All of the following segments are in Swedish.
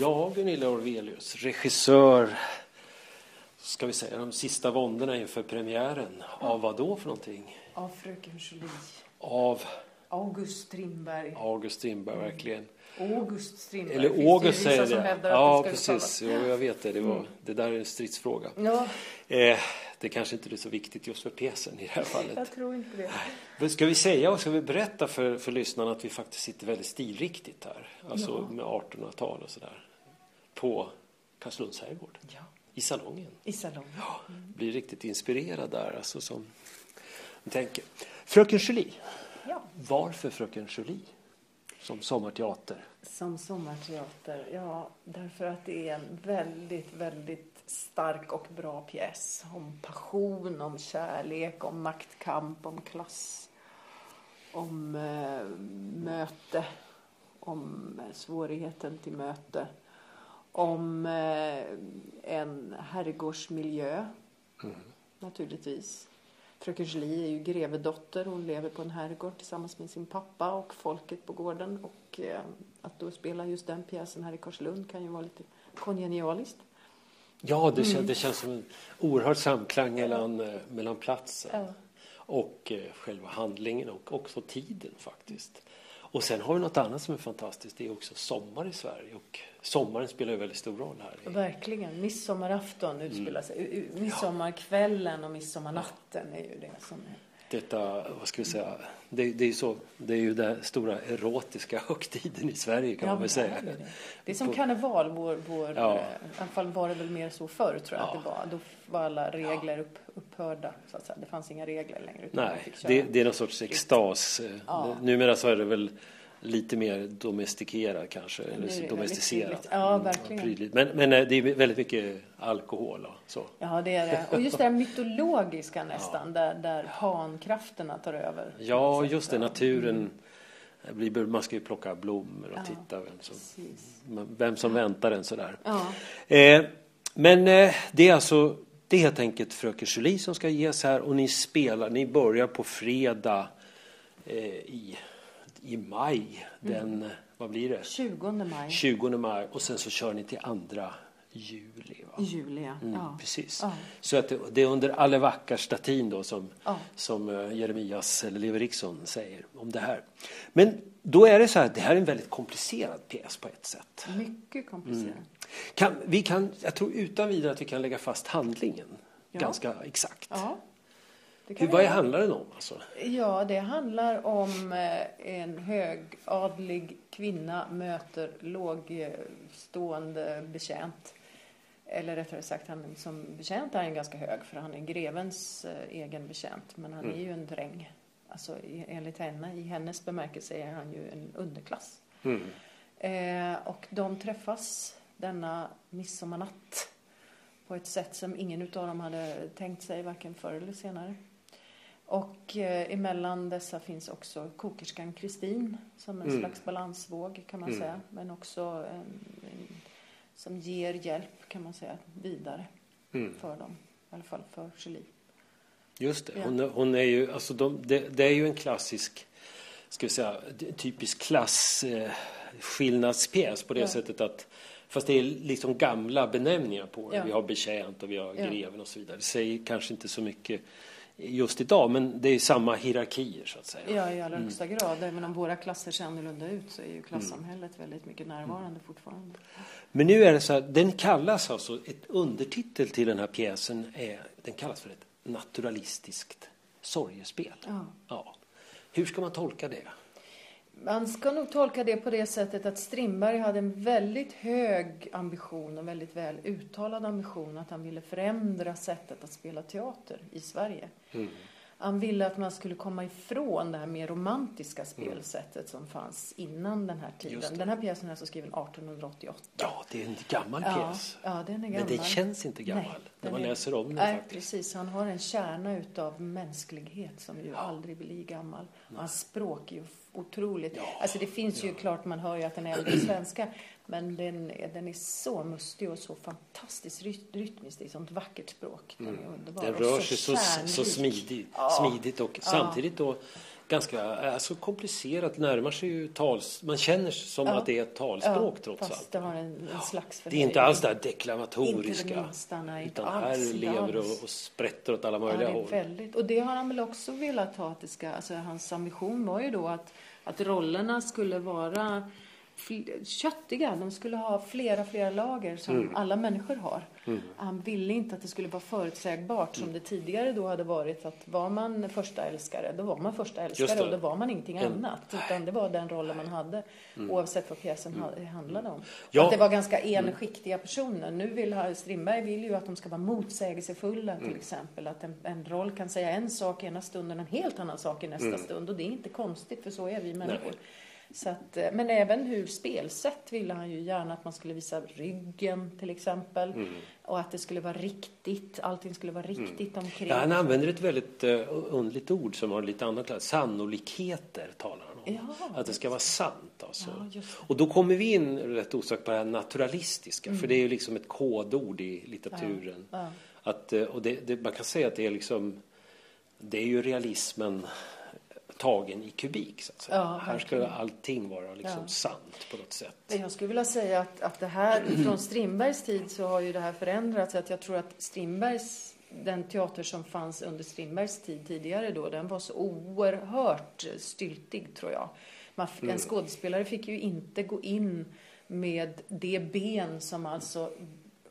Ja, Gunilla Orvelius, regissör, ska vi säga de sista våndorna inför premiären. Av vad då för någonting? Av Fröken Julie. Av August Strindberg. August Strindberg, verkligen. August Strindberg. Eller finns August säger det. Ja, precis. Jo, jag vet det. Det, var, det där är en stridsfråga. Ja, Eh, det kanske inte är så viktigt just för pjäsen i det här fallet. jag tror inte det. Men Ska vi säga och ska vi berätta för, för lyssnarna att vi faktiskt sitter väldigt stilriktigt här. Alltså Ja. med 1800-tal och sådär. På Karlslunds herrgård. Ja, I salongen. i salongen. Ja, blir riktigt inspirerad där. Alltså som tänker. Fröken Julie. Ja. Varför Fröken Julie? Som sommarteater. Som sommarteater, ja, därför att det är en väldigt, väldigt stark och bra pjäs. Om passion, om kärlek, om maktkamp, om klass, om eh, möte, om eh, svårigheten till möte, om eh, en herrgårdsmiljö, naturligtvis. Fröken Julie är ju grevedotter. Hon lever på en herrgård tillsammans med sin pappa och folket på gården. Och eh, att då spela just den pjäsen här i Karlslund kan ju vara lite kongenialiskt. Ja, det, Mm. kän, det känns som en oerhörd samklang mellan, eh, mellan platsen Ja. och eh, själva handlingen och också tiden faktiskt. Och sen har vi något annat som är fantastiskt. Det är också sommar i Sverige och sommaren spelar ju väldigt stor roll här. Verkligen. Midsommarafton utspelar sig. Midsommarkvällen och midsommarnatten är ju det som är. Detta, vad ska vi säga, det, det är ju så, det är ju den stora erotiska högtiden i Sverige kan man väl säga. det. Det är som På- karneval. Vår, vår, Ja. I alla fall var det väl mer så förr tror jag Ja. att det var. Då var alla regler upp, upphörda. Så att säga. Det fanns inga regler längre. Nej, det, det är någon sorts extas. Ja. Numera så är det väl lite mer domestikerat kanske, eller prydligt. Ja, Mm, verkligen. prydligt. Men, men eh, det är väldigt mycket alkohol och så. Ja, det är det. Och just det här mytologiska nästan, där, där pankrafterna tar över. Ja, just det, naturen. blir- Man ska ju plocka blommor och Ja, titta vem som, Precis. vem som väntar en sådär. Ja, Eh, men eh, det är alltså det är helt enkelt Fröken Julie som ska ges här och ni spelar, ni börjar på fredag eh, i, i maj. Den, eh, vad blir det? 20 maj. 20 maj och sen så kör ni till andra juli. Va? Juli, ja. Mm, ja. Precis. Ja. Så att det, det är under Alle Vackar-statin då som, Ja. som eh, Jeremias eller Levi Eriksson säger om det här. Men då är det så här, det här är en väldigt komplicerad pjäs på ett sätt. Mycket komplicerat. Kan, vi kan, jag tror utan vidare att vi kan lägga fast handlingen ganska exakt. Det vad handlar den om? Alltså? Ja, det handlar om eh, en högadlig kvinna möter lågstående betjänt. Eller rättare sagt, han som betjänt är han ganska hög för han är grevens eh, egen betjänt. Men han är ju en dräng. Alltså enligt henne, i hennes bemärkelse är han ju en underklass. Mm. Eh, och de träffas denna midsommarnatt på ett sätt som ingen utav dem hade tänkt sig, varken förr eller senare. Och eh, emellan dessa finns också kokerskan Kristin som en Mm. slags balansvåg kan man Mm. säga. Men också som ger hjälp kan man säga vidare Mm. för dem. I alla fall för Julie. Just det, Ja. hon, hon är ju, alltså de, det, det är ju en klassisk, ska vi säga, typisk klasskillnadspjäs på det Ja. sättet att Fast det är liksom gamla benämningar på det. Ja. Vi har betjänt och vi har greven och så vidare. Det säger kanske inte så mycket just idag men det är samma hierarkier så att säga. Ja, i Mm. allra högsta grad. Även om våra klasser ser annorlunda ut så är ju klassamhället väldigt mycket närvarande fortfarande. Men nu är det så här, den kallas alltså, ett undertitel till den här pjäsen är, den kallas för ett naturalistiskt sorgespel. Ja. Ja. Hur ska man tolka det? Man ska nog tolka det på det sättet att Strindberg hade en väldigt hög ambition och väldigt väl uttalad ambition att han ville förändra sättet att spela teater i Sverige. Mm. Han ville att man skulle komma ifrån det här mer romantiska spelsättet som fanns innan den här tiden. Den här pjäsen är alltså skriven 1888. Ja, det är en gammal Ja, pjäs. ja, den är gammal. Men den känns inte gammal Nej, när man är- läser om den Nej, faktiskt. precis. Han har en kärna utav mänsklighet som ju aldrig blir gammal. Och Hans språk är ju otroligt. Alltså det finns ju klart, man hör ju att den är äldre svenska. Men den, är- den är så mustig och så fantastiskt ry- rytmiskt. Det är sånt vackert språk. Den är underbar. Den rör sig så, så kärnrik. smidigt, Ja. smidigt och Ja. samtidigt då ganska alltså, komplicerat. Närmar sig ju tals... Man känner som Ja. att det är ett talspråk ja, trots fast allt. det har en, en slags Det är inte alls det här Inte deklamatoriska. det minsta, nej. Inte utan alls. här lever och, och sprätter åt alla Ja, möjliga det är håll. väldigt. Och det har han väl också velat ha att det ska, alltså hans ambition var ju då att, att rollerna skulle vara köttiga. De skulle ha flera, flera lager som Mm. alla människor har. Han ville inte att det skulle vara förutsägbart Mm. som det tidigare då hade varit att var man första älskare, då var man första älskare och då var man ingenting En- annat. Utan det var den rollen man hade oavsett vad pjäsen ha- handlade om. Mm. Ja. Att det var ganska enskiktiga personer. Nu vill Strindberg vill ju att de ska vara motsägelsefulla Mm. till exempel. Att en, en roll kan säga en sak ena stunden, en helt annan sak i nästa Mm. stund. Och det är inte konstigt för så är vi människor. Så att, eh, men även hur spelsätt ville han ju gärna att man skulle visa ryggen till exempel. Mm. Och att det skulle vara riktigt, allting skulle vara riktigt omkring. Ja, han använder ett väldigt uh, underligt ord som har lite annat. Sannolikheter talar han om. Ja, att det ska vara sant alltså. Ja. Och då kommer vi in rätt osökt på det här naturalistiska. För det är ju liksom ett kodord i litteraturen. Att, eh, och det, det, man kan säga att det är liksom Det är ju realismen tagen i kubik så att säga. Ja, här verkligen. allting vara liksom Ja. sant på något sätt. Jag skulle vilja säga att, att det här, från Strindbergs tid så har ju det här förändrats. Att jag tror att Strindbergs, den teater som fanns under Strindbergs tid tidigare då, den var så oerhört styltig tror jag. Man, En skådespelare fick ju inte gå in med det ben som alltså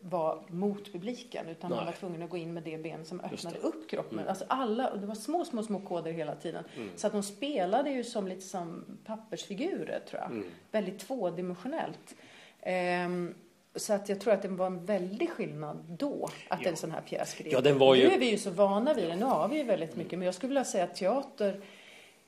var mot publiken utan man Nej. var tvungen att gå in med det ben som öppnade upp kroppen. Alltså alla, det var små, små, små koder hela tiden. Så att de spelade ju som lite som pappersfigurer tror jag. Väldigt tvådimensionellt. Ehm, så att jag tror att det var en väldig skillnad då att Ja. en sån här pjäs skrevs. Ja, den var ju- Nu är vi ju så vana vid det. Nu har vi ju väldigt mycket. Men jag skulle vilja säga att teater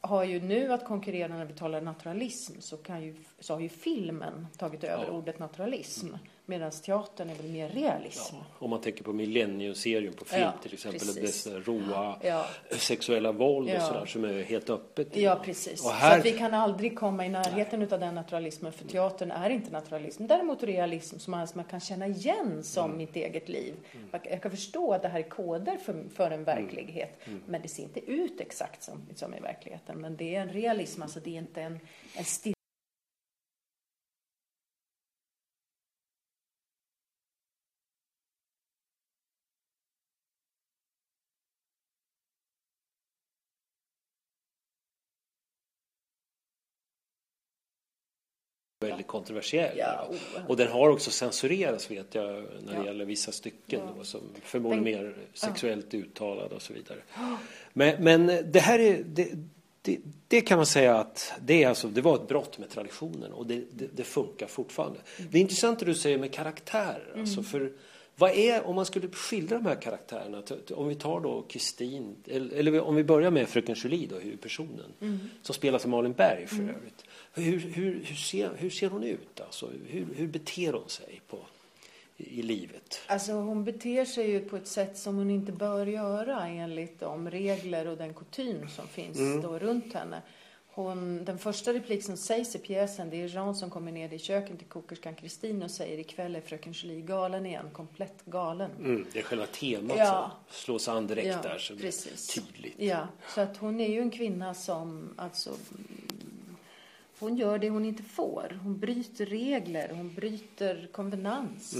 har ju nu att konkurrera när vi talar naturalism så, kan ju, så har ju filmen tagit över Ja. ordet naturalism. Medan teatern är väl mer realism. Ja, om man tänker på Millennium-serien på film Ja, till exempel. precis. Det råa Ja. sexuella våld och sådär som är helt öppet. Ja, precis. Och här, Så att vi kan aldrig komma i närheten utav den naturalismen, för teatern är inte naturalism. Däremot realism som man, kan känna igen som Mm. mitt eget liv. Jag, jag kan förstå att det här är koder för, för en verklighet, Mm. men det ser inte ut exakt som, som i verkligheten. Men det är en realism, alltså det är inte en, en väldigt kontroversiell. Ja, och den har också censurerats vet jag när det Ja. gäller vissa stycken Ja. då, som förmodligen mer sexuellt uttalade och så vidare. Men, men det här är det, det, det kan man säga att det, är alltså, det var ett brott med traditionen och det, det, det funkar fortfarande. Det är intressant det du säger med karaktärer. Alltså för vad är, om man skulle skildra de här karaktärerna, om vi tar då Kristin, eller, om vi börjar med Fröken Julie då, huvudpersonen, som spelas av Malin Berg för övrigt. Hur, hur, hur, ser, hur ser hon ut alltså? Hur, hur beter hon sig på, i, i livet? Alltså hon beter sig ju på ett sätt som hon inte bör göra enligt de regler och den kutym som finns Mm. då runt henne. Hon, den första replik som sägs i pjäsen det är Jean som kommer ner i köket till kokerskan Kristin och säger ikväll är fröken Julie galen igen, komplett galen. Mm, det är själva temat Ja. som slås an direkt Ja, där det precis. är tydligt. Ja, så att hon är ju en kvinna som alltså mm, hon gör det hon inte får. Hon bryter regler, hon bryter konvenans.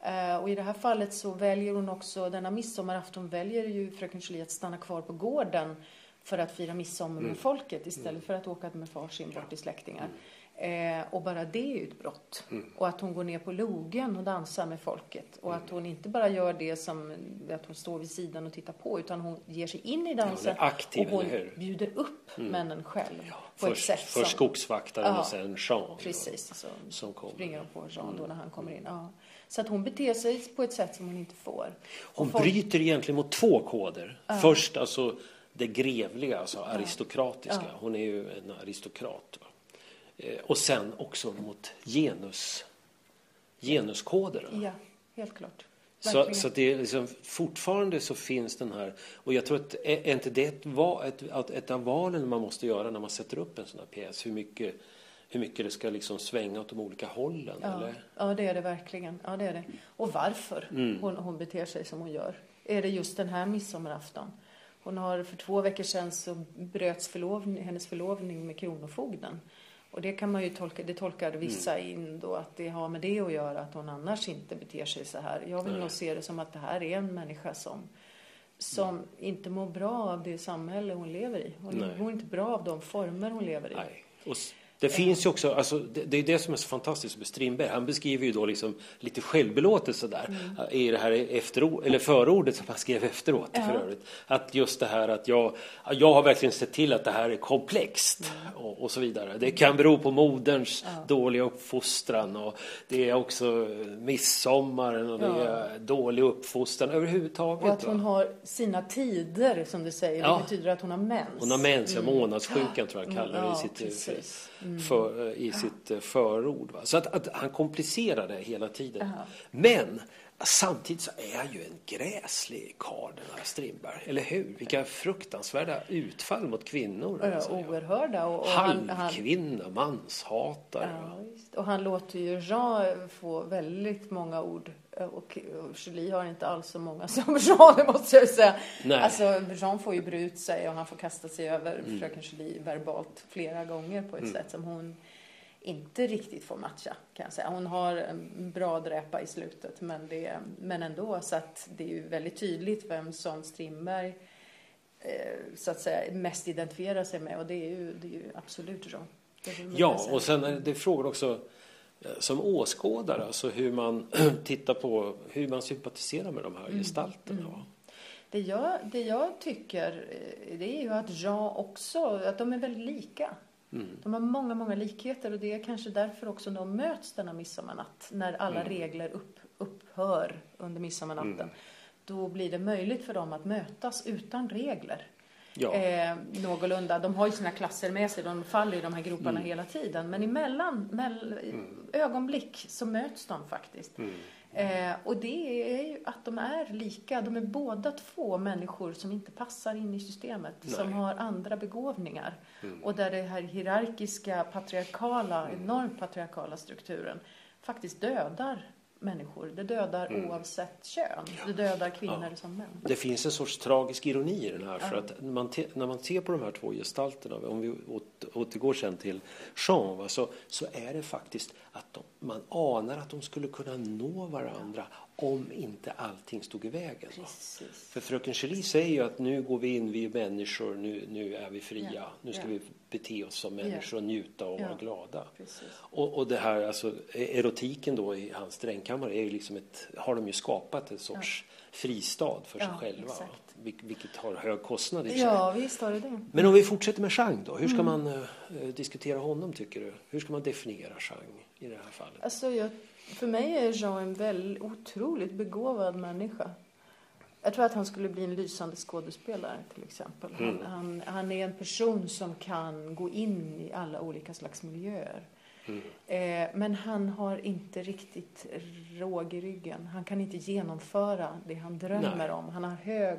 Eh, och i det här fallet så väljer hon också, denna midsommarafton väljer ju fröken Julie att stanna kvar på gården för att fira midsommar med folket istället för att åka med far sin bort till släktingar. Eh, och bara det är ju ett brott. Och att hon går ner på logen och dansar med folket. Och att hon inte bara gör det som att hon står vid sidan och tittar på utan hon ger sig in i dansen. hon är aktiv, och hon bjuder upp männen själv. på Först, ett sätt först som... skogsvaktaren Ja, och sen Jean. då, Precis, så som kommer. springer de på Jean då när han kommer in. Ja. Så att hon beter sig på ett sätt som hon inte får. Hon folk- bryter egentligen mot två koder. Först alltså det grevliga, alltså aristokratiska. Hon är ju en aristokrat. Eh, Och sen också mot genus, genuskoder. Ja, helt klart. Så, Verkligen. så att det är liksom, fortfarande så finns den här, och jag tror att är inte det ett, ett, ett av valen man måste göra när man sätter upp en sån här pjäs? Hur mycket, hur mycket det ska liksom svänga åt de olika hållen? Ja, Eller? ja, det är det verkligen. Ja, det är det. Och varför Mm. hon, hon beter sig som hon gör. Är det just den här midsommarafton? Hon har för två veckor sedan så bröts förlovning, hennes förlovning med Kronofogden. Och det kan man ju tolka, det tolkar vissa Mm. in då att det har med det att göra att hon annars inte beter sig så här. Jag vill Nej. nog se det som att det här är en människa som som inte mår bra av det samhälle hon lever i. Hon Nej. mår inte bra av de former hon lever i. Nej. Och det finns ju också, alltså, det, det är det som är så fantastiskt med Strindberg. Han beskriver ju då liksom lite självbelåtelse där Mm. i det här efterord, eller förordet som han skrev efteråt Ja. för övrigt. Att just det här att jag, jag har verkligen sett till att det här är komplext Mm. och, och så vidare. Det kan bero på moderns dåliga uppfostran och det är också midsommaren och det Ja. är dålig uppfostran överhuvudtaget. Och att hon va? har sina tider som du säger. Ja. Det betyder att hon har mens. Hon har mens, ja, månadssjukan tror jag han kallar det i Ja, sitt, precis. Mm. för, i sitt eh, förord. Va? Så att, att han komplicerar det hela tiden. Ja. Men samtidigt så är han ju en gräslig karl den här Strindberg. Eller hur? Vilka fruktansvärda utfall mot kvinnor. Ja, alltså. oerhörda. Och, och Halvkvinna, manshatare. ja, och han låter ju Jean få väldigt mång ord. Och, Julie har inte alls så många som Jean, det måste jag säga. Nej. Alltså, Jean får ju bre ut sig och han får kasta sig över Mm. fröken Julie verbalt flera gånger på ett sätt som hon inte riktigt får matcha kan jag säga. Hon har en bra dräpa i slutet men, det, men ändå så att det är ju väldigt tydligt vem som Strindberg eh, så att säga mest identifierar sig med och det är ju, det är ju absolut man Ja, och sen är det frågor också eh, som åskådare, alltså hur man tittar på hur man sympatiserar med de här Mm. gestalterna. va? Det jag, det jag tycker eh, det är ju att Jean också, att de är väldigt lika. Mm. De har många, många likheter och det är kanske därför också de möts denna midsommarnatt. När alla Mm. regler upp, upphör under midsommarnatten. Mm. Då blir det möjligt för dem att mötas utan regler. Ja. Eh, någorlunda. De har ju sina klasser med sig, de faller i de här groparna Mm. hela tiden. Men emellan, mell, ögonblick, så möts de faktiskt. Mm. Eh, och det är ju att de är lika. De är båda två människor som inte passar in i systemet. Nej. Som har andra begåvningar. Mm. Och där det här hierarkiska, patriarkala, enormt patriarkala strukturen faktiskt dödar människor. Det dödar Mm. oavsett kön. Det dödar kvinnor som män. Det finns en sorts tragisk ironi i den här. För att när man, te, när man ser på de här två gestalterna, om vi åt, återgår sen till Jean, va, så, så är det faktiskt att de, man anar att de skulle kunna nå varandra om inte allting stod i vägen. Precis. För fröken Julie säger ju att nu går vi in, vi är människor, nu, nu är vi fria. Ja, Nu ska ja. vi bete oss som människor och njuta och Ja. vara glada. Och, och det här, alltså erotiken då i hans drängkammare är ju liksom ett, har de ju skapat en sorts fristad för sig själva. exakt. Vil- Vilket har hög kostnad i sig. Ja, visst har det det. Men om vi fortsätter med Chang då, hur ska Mm. man eh, diskutera honom tycker du? Hur ska man definiera Chang i det här fallet? Alltså, jag, för mig är Jean en väldigt otroligt begåvad människa. Jag tror att han skulle bli en lysande skådespelare till exempel. Han, Mm. han, han är en person som kan gå in i alla olika slags miljöer. Mm. Eh, men han har inte riktigt råg i ryggen. Han kan inte genomföra det han drömmer Nej. om. Han har hög,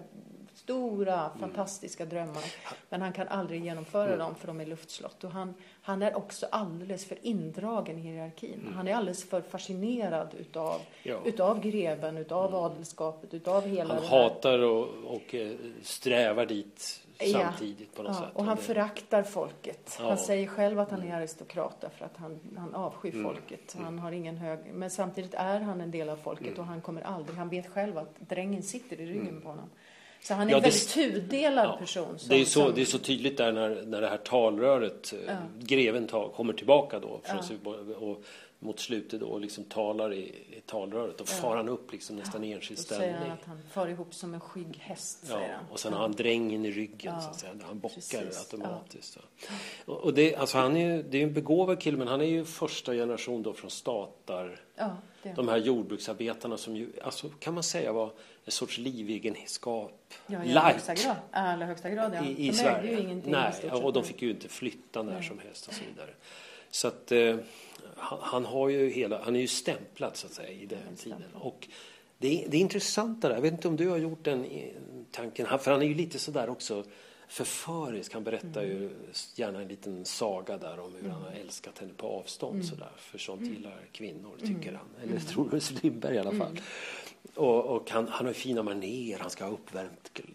stora, fantastiska drömmar. Men han kan aldrig genomföra Mm. dem för de är luftslott. Och han, han är också alldeles för indragen i hierarkin. Han är alldeles för fascinerad utav, Ja. utav greven, utav adelskapet, utav hela Han hatar och, och eh, strävar dit Ja. samtidigt på något Ja, sätt. och han det- föraktar folket. Ja. Mm. Han säger själv att han är aristokrat därför att han, han avskyr folket. Han har ingen hög... Men samtidigt är han en del av folket Mm. och han kommer aldrig... Han vet själv att drängen sitter i ryggen på honom. Så han är Ja, en det- väldigt tudelad Ja, person. Som, det, är så, som, det är så tydligt där när, när det här talröret, eh, Ja. greven ta, kommer tillbaka då från Ja. och mot slutet då och liksom talar i, i talröret. Då Ja. far han upp liksom nästan i enskild Då säger han ställning. att han far ihop som en skygg häst, Ja, och sen Ja. har han drängen i ryggen Ja, så att säga. Han bockar precis. automatiskt. Ja. Och och det, alltså han är ju, det är en begåvad kille men han är ju första generation då från statar. Ja, De här jordbruksarbetarna som ju, alltså kan man säga var en sorts livegenskap. Ja, i allra högsta grad. Allra högsta grad, ja. i, i de Sverige. ju ingenting Nej, och de fick ju inte flytta när Nej. som helst och så vidare. Så att eh, han, han har ju hela, han är ju stämplad så att säga i den tiden. stämplad. Och det, är- det är intressant det där. Jag vet inte om du har gjort den tanken, för han är ju lite sådär också förförisk. Han berättar Mm. ju gärna en liten saga där om hur han har älskat henne på avstånd Mm. sådär. För sånt gillar kvinnor, tycker han. Eller tror Ulf Lindberg i alla fall. Och, och han, han har fina manér, han ska ha uppvärmt gl-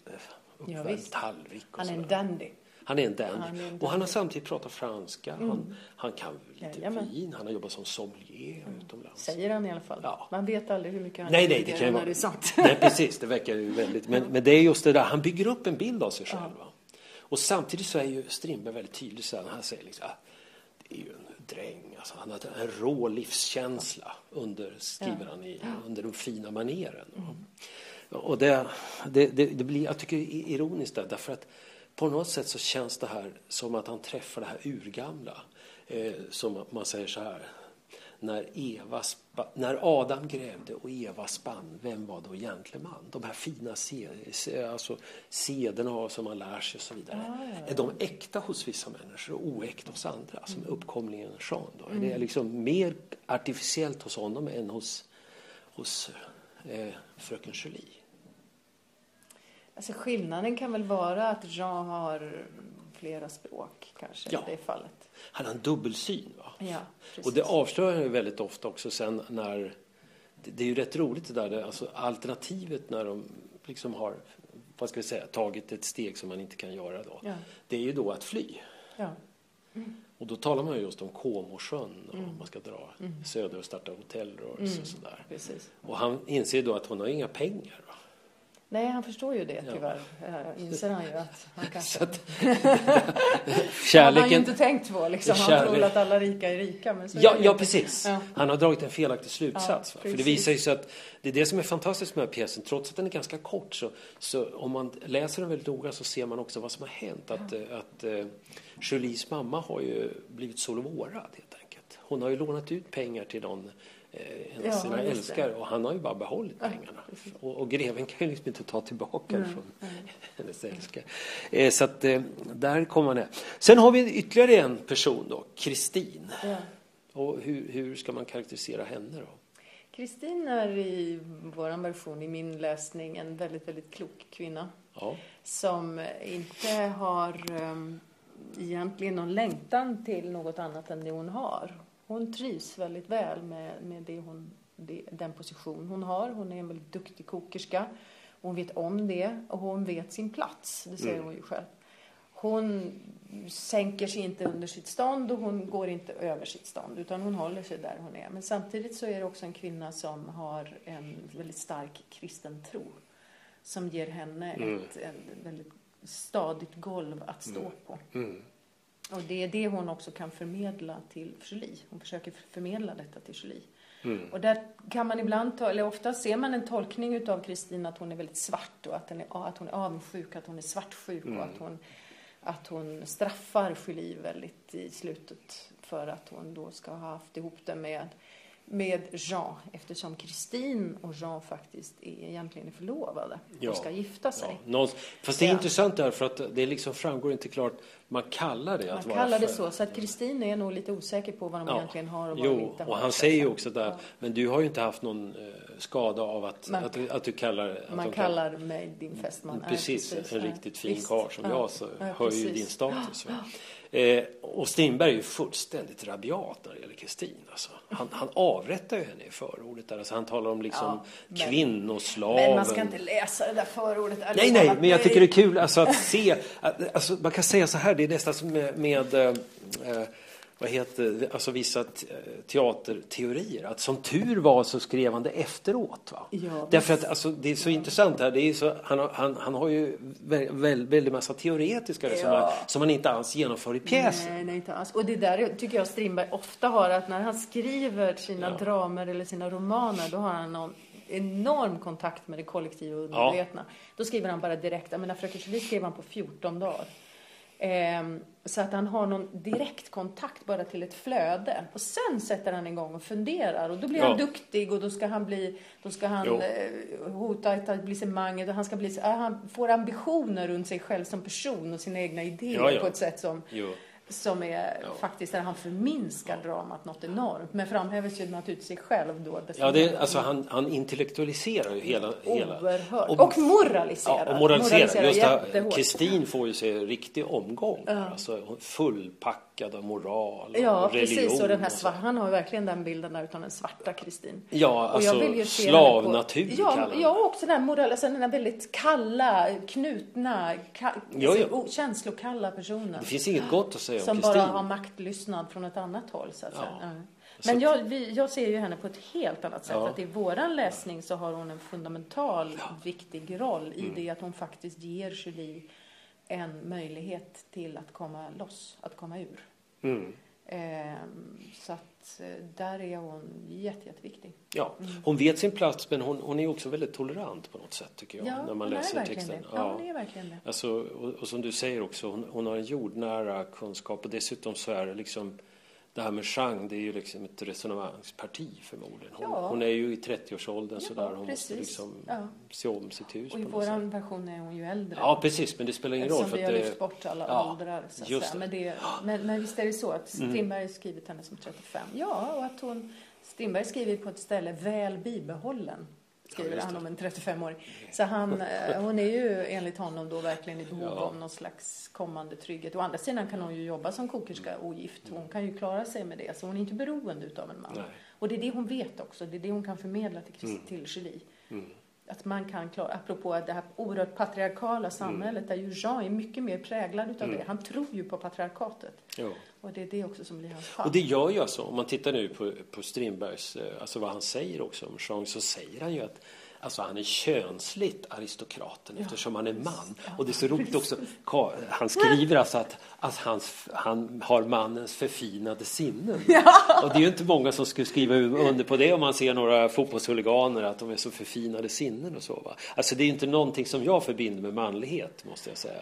Ja, uppvärmd visst. tallrik Han är en dandy. Han är en dandy. Och han har samtidigt pratat franska. Han, han kan lite Jajamän. vin. Han har jobbat som sommelier utomlands. Säger han i alla fall. Ja. Man vet aldrig hur mycket han Nej, nej, det kan när det är sant. Nej, precis. Det verkar ju väldigt... Men, men det är just det där, han bygger upp en bild av sig själv. va. Och samtidigt så är ju Strindberg väldigt tydlig så han säger liksom, ah, det är ju en dräng, alltså, han har en rå livskänsla under, skriver han, i, under den fina maneren. va. Och det, det, det, det blir, jag tycker det är ironiskt där, därför att på något sätt så känns det här som att han träffar det här urgamla. Eh, som man säger så här, när, Eva när Adam grävde och Eva spann, vem var då gentleman? De här fina alltså, sederna som man lär sig och så vidare. Är de äkta hos vissa människor och oäkta hos andra? Som uppkomlingen Jean då? Är det liksom mer artificiellt hos honom än hos, hos eh, fröken Julie? Alltså skillnaden kan väl vara att Jean har flera språk kanske Ja. i det fallet. Han har en dubbelsyn. Va? Ja. Och det avslöjar han väldigt ofta också sen när det, det är ju rätt roligt det där, alltså alternativet när de liksom har, vad ska vi säga, tagit ett steg som man inte kan göra då. Ja. Det är ju då att fly. Ja. Och då talar man ju just om Comosjön och man ska dra söder och starta hotellrörelse och sådär. Precis. Och han inser då att hon har inga pengar. Va? Nej, han förstår ju det Ja. tyvärr. Eh, inser han ju att han kanske... Att, Han har ju kärleken, inte tänkt på liksom. Han Kärlek- tror att alla rika är rika. Men så Ja, ja precis. Ja. Han har dragit en felaktig slutsats. Ja? För det visar ju sig att det är det som är fantastiskt med den här pjäsen. Trots att den är ganska kort så, så om man läser den väldigt noga så ser man också vad som har hänt. Att, eh, att uh, Julies mamma har ju blivit solvårad helt enkelt. Hon har ju lånat ut pengar till någon eh, Ja, sina älskare och han har ju bara behållit pengarna. Och, och greven kan ju liksom inte ta tillbaka det från hennes älskare. Eh, så att eh, där kommer man ner. Sen har vi ytterligare en person då, Kristin. Ja. Och hur, hur ska man karaktärisera henne då? Kristin är i vår version, i min läsning, en väldigt, väldigt klok kvinna. Ja. Som inte har um, egentligen någon längtan till något annat än det hon har. Hon trivs väldigt väl med, med det hon, det, den position hon har. Hon är en väldigt duktig kokerska. Hon vet om det och hon vet sin plats. Det säger Mm. hon ju själv. Hon sänker sig inte under sitt stånd och hon går inte över sitt stånd utan hon håller sig där hon är. Men samtidigt så är det också en kvinna som har en väldigt stark kristen tro som ger henne Mm. ett, ett väldigt stadigt golv att stå på. Och det är det hon också kan förmedla till Julie. Hon försöker förmedla detta till Julie. Mm. Och där kan man ibland, ta, eller ofta ser man en tolkning utav Kristin att hon är väldigt svart och att, är, att hon är avundsjuk, att hon är svartsjuk Mm. och att hon, att hon straffar Julie väldigt i slutet för att hon då ska ha haft ihop det med, med Jean eftersom Kristin och Jean faktiskt är, egentligen är förlovade Ja. och ska gifta sig. Ja, någon, fast det är Ja. intressant där för att det liksom framgår inte klart. Man kallar det Man att vara kallar det så, så att Kristin är nog lite osäker på vad de Ja. egentligen har och vad de Jo, inte har. och han säger ju också där, Ja. men du har ju inte haft någon eh, skada av att, Man- att, du, att du kallar att Man de kallar mig din fästman. Nej, Precis, en ja. riktigt fin Visst. karl som Ja. jag så Ja, hör ju precis. din status. Eh, och Strindberg är ju fullständigt rabiat när det gäller Kristin. Alltså. Han, han avrättar ju henne i förordet där. Alltså, han talar om liksom Ja, men- kvinnoslaven. Men man ska inte läsa det där förordet. Nej, nej, men jag tycker det är kul alltså, att se. att- Alltså, man kan säga så här, det är nästan som med, med eh, eh, vad heter alltså vissa te- teaterteorier. Att som tur var så skrev han det efteråt. Va? Ja, Därför att alltså, det är så intressant här. Det är så, han, han, han har ju vä- väl, väldigt massa teoretiska Ja. resonemang som han inte alls genomför i pjäsen. Nej, nej, inte alls. Och det där tycker jag Strindberg ofta har, att när han skriver sina Ja. dramer eller sina romaner, då har han någon enorm kontakt med det kollektiva och undermedvetna. Då skriver han bara direkt. Jag menar, Fröken Julie skrev han på 14 dagar. Ehm, så att han har någon direkt kontakt bara till ett flöde. Och sen sätter han igång och funderar. Och då blir Ja. han duktig och då ska han, bli, då ska han Jo. eh, hota etablissemanget. Och han, ska bli, han får ambitioner runt sig själv som person och sina egna idéer Ja, ja. på ett sätt som Jo. Som är Ja. faktiskt där han förminskar dramat något enormt. Men framhäver ju naturligtvis sig själv då. Ja, det, alltså, han, han intellektualiserar ju hela... hela Oerhört. Och- Och, moraliserar. Ja, och moraliserar. Just här, jättehårt. Kristin får ju sig en riktig omgång. Ja. Alltså, fullpackad präglad av moral och Ja, religion. precis. Och den här och så. svart, han har verkligen den bilden där utav den svarta Kristin. Ja, Och jag alltså vill ju se henne på- slavnatur ja, kallar ja, också den moral, alltså den här väldigt kalla, knutna, ka, Jo, jo. o- känslokalla personen. Det finns inget gott att säga om Som Kristin. bara har maktlystnad från ett annat håll så att Ja. säga. Ja. Men jag, vi, jag ser ju henne på ett helt annat sätt. Ja. Att i våran läsning så har hon en fundamental viktig roll Mm. i det att hon faktiskt ger Julie en möjlighet till att komma loss, att komma ur. Mm. Ehm, så att eh, där är hon jätte, jätteviktig. Ja, Mm. hon vet sin plats men hon, hon är också väldigt tolerant på något sätt tycker jag. när man läser texten. det. Ja, hon är verkligen det. Alltså, och, och som du säger också, hon, hon har en jordnära kunskap och dessutom så är det liksom det här med Chang, det är ju liksom ett resonemangsparti förmodligen. Hon, Ja. hon är ju i 30-årsåldern Ja, sådär, hon måste precis. liksom Ja. se om sitt hus Och i våran version är hon ju äldre. Ja, precis, men det spelar ingen roll för vi har det... lyft bort alla Ja, åldrar. Så just. Mm. Men, det, men, men visst är det så att Strindberg skrivit henne som 35. Ja, och att hon... Strindberg skriver på ett ställe väl bibehållen. Skriver just han om en 35-åring. Så han, eh, hon är ju enligt honom då verkligen i behov Ja. av någon slags kommande trygghet. Å andra sidan kan hon ju jobba som kokerska ogift. Hon kan ju klara sig med det. Så hon är inte beroende utav en man. Nej. Och det är det hon vet också. Det är det hon kan förmedla till, Christ- till Julie. Mm. Att man kan klara, apropå det här oerhört patriarkala samhället där ju Jean är mycket mer präglad utav Mm. det. Han tror ju på patriarkatet. Jo. Och det är det också som blir hans fall. Och det gör ju alltså, om man tittar nu på, på Strindbergs, eh, alltså vad han säger också om Jean, så säger han ju att Alltså han är könsligt aristokraten eftersom han är man. Och det är så roligt också, han skriver alltså att, att hans, han har mannens förfinade sinnen. Och det är ju inte många som skulle skriva under på det om man ser några fotbollshuliganer, att de är så förfinade sinnen och så. Va? Alltså det är ju inte någonting som jag förbinder med manlighet, måste jag säga.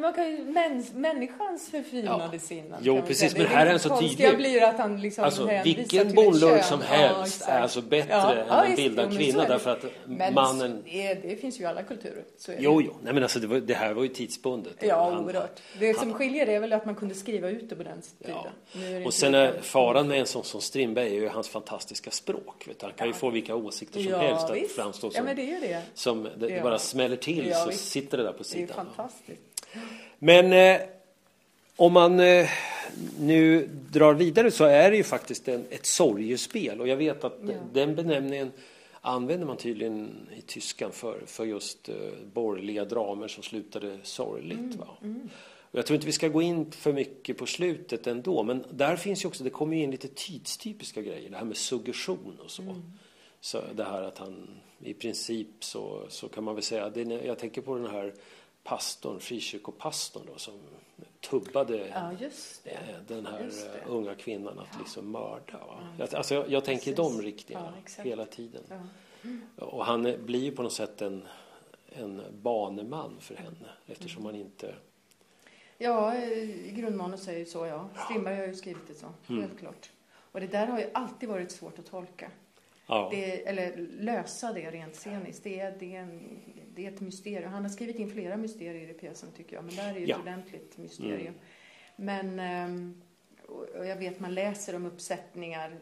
Man kan ju, mäns, människans förfinade Ja. sinnen. Jo, precis, men Det här är han så tydlig. blir att han liksom Alltså vilken kön. som Ja, helst exakt. är alltså bättre Ja, än ja, en bildad kvinna är det. därför att Men mannen... Det, det finns ju i alla kulturer. Så är det. Jo, jo, nej men alltså det, var, det här var ju tidsbundet. Ja, Han- oerhört. Det som skiljer är väl att man kunde skriva ut det på den tiden. Ja. Är det Och sen är faran med en sån som Strindberg är ju hans fantastiska språk. Vet du. Han kan ju Ja. få vilka åsikter som Ja, helst att visst. framstå Ja, som, men det är ju det. som det, det Ja. bara smäller till Ja, så sitter det där på Det är sidan. fantastiskt. Men eh, om man eh, nu drar vidare så är det ju faktiskt en, ett sorgespel och jag vet att Ja. den benämningen använder man tydligen i tyskan för, för just eh, borgerliga dramer som slutade sorgligt. Mm, Va? Och jag tror inte vi ska gå in för mycket på slutet ändå men där finns ju också, det kommer ju in lite tidstypiska grejer, det här med suggestion och så. Mm. Så det här att han i princip så, så kan man väl säga, det, jag tänker på den här pastorn, frikyrkopastorn då som tubbade Ja, eh, den här unga kvinnan att liksom mörda. Jag, alltså jag, jag tänker Precis. de riktningarna Ja, hela tiden. Ja. Och han blir ju på något sätt en, en baneman för henne eftersom han inte... Ja, i grundmanus är ju så, ja. Strindberg har ju skrivit det så, Mm. helt klart. Och det där har ju alltid varit svårt att tolka. Ja, Det, eller lösa det rent sceniskt. Det det, är en, det är ett mysterium. Han har skrivit in flera mysterier i pjäsen tycker jag. Men där är ju Ja. ett ordentligt mysterium. Mm. Men ehm, och jag vet man läser om uppsättningar,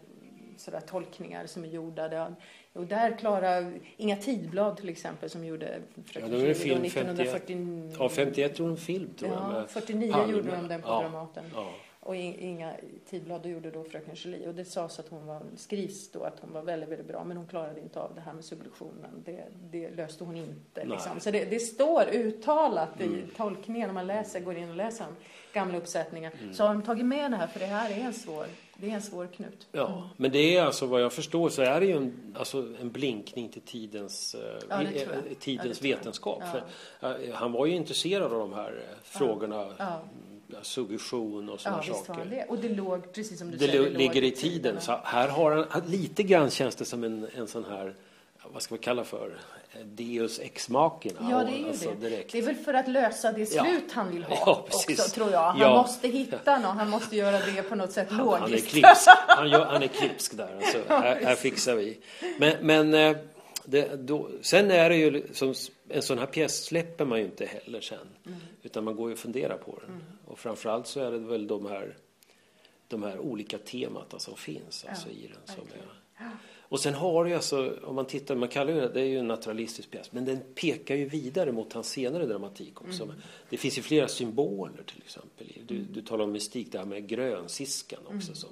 sådär tolkningar som är gjorda. Där, och där Klara, Inga Tidblad till exempel som gjorde Fröken Ja, film 1949. ja 51 gjorde en film tror jag. Ja, med 49 Palme. gjorde de den på Ja, Dramaten. Ja. Och In- Inga Tidblad gjorde då Fröken Julie. Och det sades att hon var, skrivs då att hon var väldigt, väldigt bra. Men hon klarade inte av det här med sublutionen. Det, det löste hon inte. Liksom. Så det, det står uttalat Mm. i tolkningen. Om man läser, går in och läser de gamla uppsättningar. Mm. Så har de tagit med det här. För det här är en svår, det är en svår knut. Ja, men det är alltså vad jag förstår så är det ju en, alltså en blinkning till tidens, eh, Ja, eh, Ja, tidens jag. vetenskap. Ja. För, eh, han var ju intresserad av de här frågorna, Ja. ja, suggestion och Ja, sådana var saker. det. Och det låg, precis som du Det säger, lo- ligger i tiden. Så här har han, lite grann känns det som en, en sån här, vad ska vi kalla för, Deus ex machina. Ja, det är ju alltså, det. Direkt. Det är väl för att lösa det Ja. slut han vill ha Ja, precis. också, tror jag. Han Ja. måste hitta någon, han måste göra det på något sätt Han, han, är logiskt. klipsk, han, gör, han är klipsk där. Alltså, här, här fixar vi. Men, men eh, det, då, sen är det ju som en sån här pjäs släpper man ju inte heller sen. Mm. Utan man går ju och funderar på den. Och framförallt så är det väl de här de här olika temata som finns alltså, i den. Som verkligen. är. Och sen har du alltså, om man tittar, man kallar det, det är ju en naturalistisk pjäs, men den pekar ju vidare mot hans senare dramatik också. Mm. Det finns ju flera symboler till exempel. Du, du talar om mystik, det här med grönsiskan också Mm. som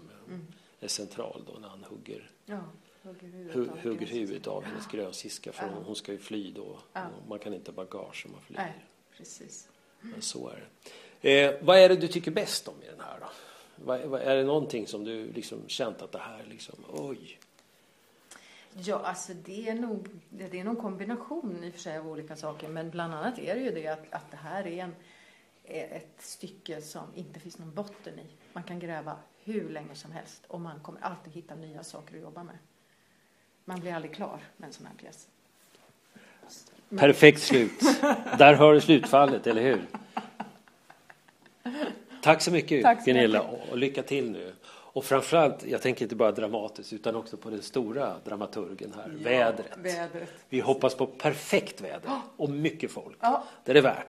är, är central då när han hugger, Ja, hugger huvudet hu, av hennes grönsiska för hon, hon ska ju fly då. Man kan inte bagage om man flyr. Nej, precis. Men så är det. Eh, vad är det du tycker bäst om i den här då? Vad, vad, är det någonting som du liksom känt att det här liksom, oj. Ja, alltså det är nog det är nog en kombination i och för sig av olika saker. Men bland annat är det ju det att, att det här är en, ett stycke som inte finns någon botten i. Man kan gräva hur länge som helst och man kommer alltid hitta nya saker att jobba med. Man blir aldrig klar med en sån här pjäs. Perfekt slut. Där har du slutfallet, eller hur? Tack så mycket Tack så Gunilla mycket. och lycka till nu. Och framförallt, jag tänker inte bara dramatiskt utan också på den stora dramaturgen här, vädret. Vädret. Vi hoppas på perfekt väder och mycket folk. Ja. Det är det värt.